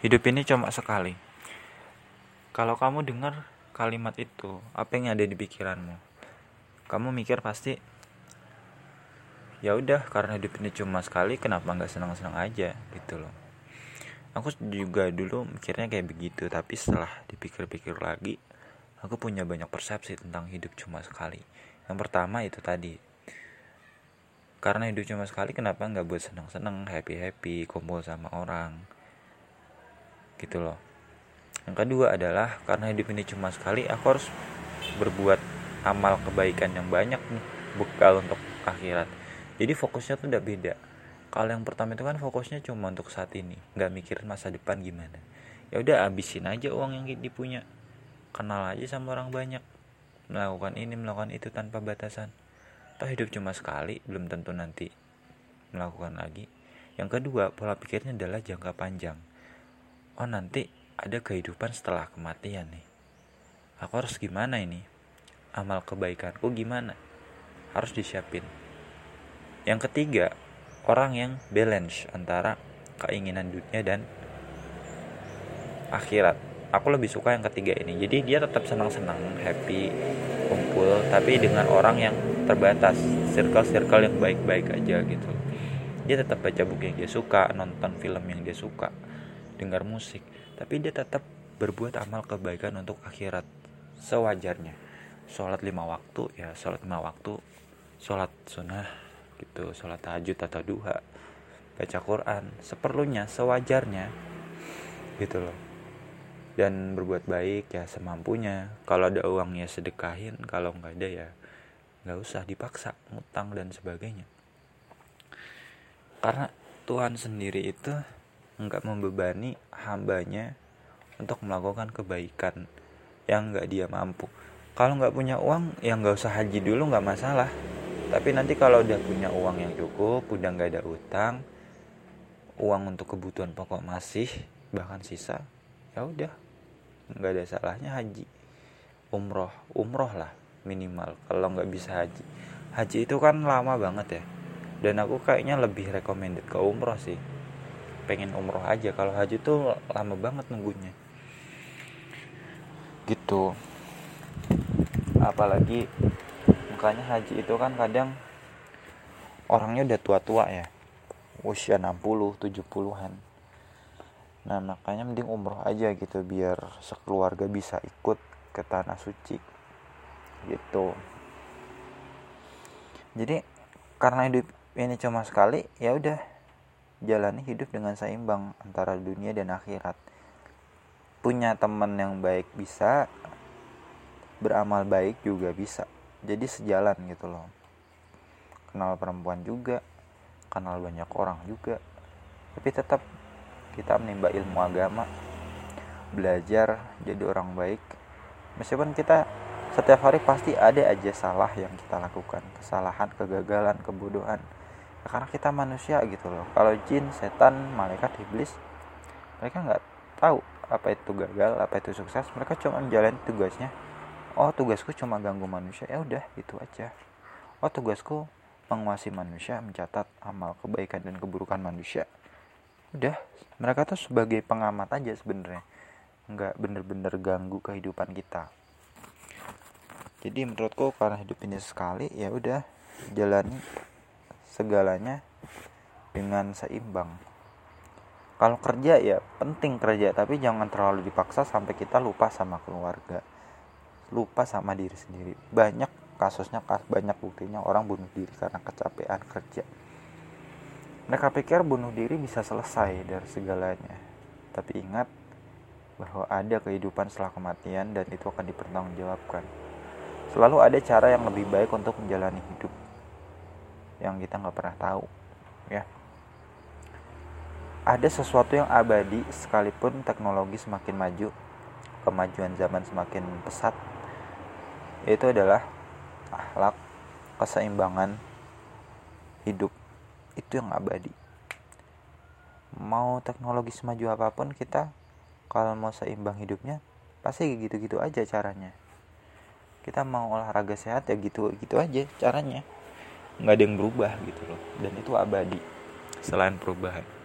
hidup ini cuma sekali. Kalau kamu dengar kalimat itu apa yang ada di pikiranmu? Kamu mikir pasti ya udah karena hidup ini cuma sekali kenapa nggak senang-senang aja? Gitu loh. Aku juga dulu mikirnya kayak begitu tapi setelah dipikir-pikir lagi aku punya banyak persepsi tentang hidup cuma sekali. Yang pertama itu tadi karena hidup cuma sekali kenapa nggak buat senang-senang happy happy kumpul sama orang gitu loh. Yang kedua adalah karena hidup ini cuma sekali aku harus berbuat amal kebaikan yang banyak nih bekal untuk akhirat. Jadi fokusnya tuh udah beda. Kalau yang pertama itu kan fokusnya cuma untuk saat ini nggak mikirin masa depan gimana. Ya udah abisin aja uang yang dipunya kenal aja sama orang banyak. Melakukan ini melakukan itu tanpa batasan. Toh hidup cuma sekali belum tentu nanti melakukan lagi. Yang kedua pola pikirnya adalah jangka panjang oh nanti ada kehidupan setelah kematian nih. Aku harus gimana ini? Amal kebaikanku gimana? Harus disiapin. Yang ketiga, orang yang balance antara keinginan dunia dan akhirat. Aku lebih suka yang ketiga ini. Jadi dia tetap senang-senang, happy, kumpul, tapi dengan orang yang terbatas, circle-circle yang baik-baik aja gitu. Dia tetap baca buku yang dia suka, nonton film yang dia suka, dengar musik tapi dia tetap berbuat amal kebaikan untuk akhirat sewajarnya. Sholat lima waktu ya sholat lima waktu sholat sunnah gitu sholat tahajud atau duha baca Quran seperlunya sewajarnya gitu loh. Dan berbuat baik ya semampunya. Kalau ada uangnya sedekahin kalau nggak ada ya nggak usah dipaksa ngutang dan sebagainya. Karena Tuhan sendiri itu nggak membebani hambanya untuk melakukan kebaikan yang nggak dia mampu. Kalau nggak punya uang ya nggak usah haji dulu nggak masalah. Tapi nanti kalau udah punya uang yang cukup udah nggak ada utang uang untuk kebutuhan pokok masih bahkan sisa ya udah. Nggak ada salahnya haji. Umroh umroh lah minimal kalau nggak bisa haji. Haji itu kan lama banget ya. Dan aku kayaknya lebih recommended ke umroh sih pengen umroh aja. Kalau haji tuh lama banget nunggunya. Gitu. Apalagi makanya haji itu kan kadang orangnya udah tua-tua ya. Usia 60 70-an nah makanya mending umroh aja gitu biar sekeluarga bisa ikut ke tanah suci. Gitu. Jadi karena hidup ini cuma sekali ya udah jalani hidup dengan seimbang antara dunia dan akhirat. Punya teman yang baik bisa beramal baik juga bisa. Jadi sejalan gitu loh. Kenal perempuan juga kenal banyak orang juga. Tapi tetap kita menimba ilmu agama belajar jadi orang baik. Meskipun kita setiap hari pasti ada aja salah yang kita lakukan. Kesalahan kegagalan kebodohan karena kita manusia gitu loh. Kalau jin setan malaikat iblis mereka nggak tahu apa itu gagal apa itu sukses. Mereka cuma menjalani tugasnya. Oh tugasku cuma ganggu manusia. Ya udah gitu aja. Oh tugasku menguasai manusia mencatat amal kebaikan dan keburukan manusia. Udah mereka tuh sebagai pengamat aja sebenarnya. Nggak bener-bener ganggu kehidupan kita. Jadi menurutku karena hidup ini sekali ya udah jalani segalanya dengan seimbang. Kalau kerja ya penting kerja tapi jangan terlalu dipaksa sampai kita lupa sama keluarga lupa sama diri sendiri. Banyak kasusnya banyak buktinya orang bunuh diri karena kecapean kerja. Mereka pikir bunuh diri bisa selesai dari segalanya. Tapi ingat bahwa ada kehidupan setelah kematian dan itu akan dipertanggungjawabkan. Selalu ada cara yang lebih baik untuk menjalani hidup yang kita nggak pernah tahu ya. Ada sesuatu yang abadi sekalipun teknologi semakin maju kemajuan zaman semakin pesat itu adalah akhlak keseimbangan hidup itu yang abadi. Mau teknologi semaju apa pun kita kalau mau seimbang hidupnya pasti gitu-gitu aja caranya. Kita mau olahraga sehat ya gitu gitu aja caranya nggak ada yang berubah gitu loh. Dan itu abadi. Selain perubahan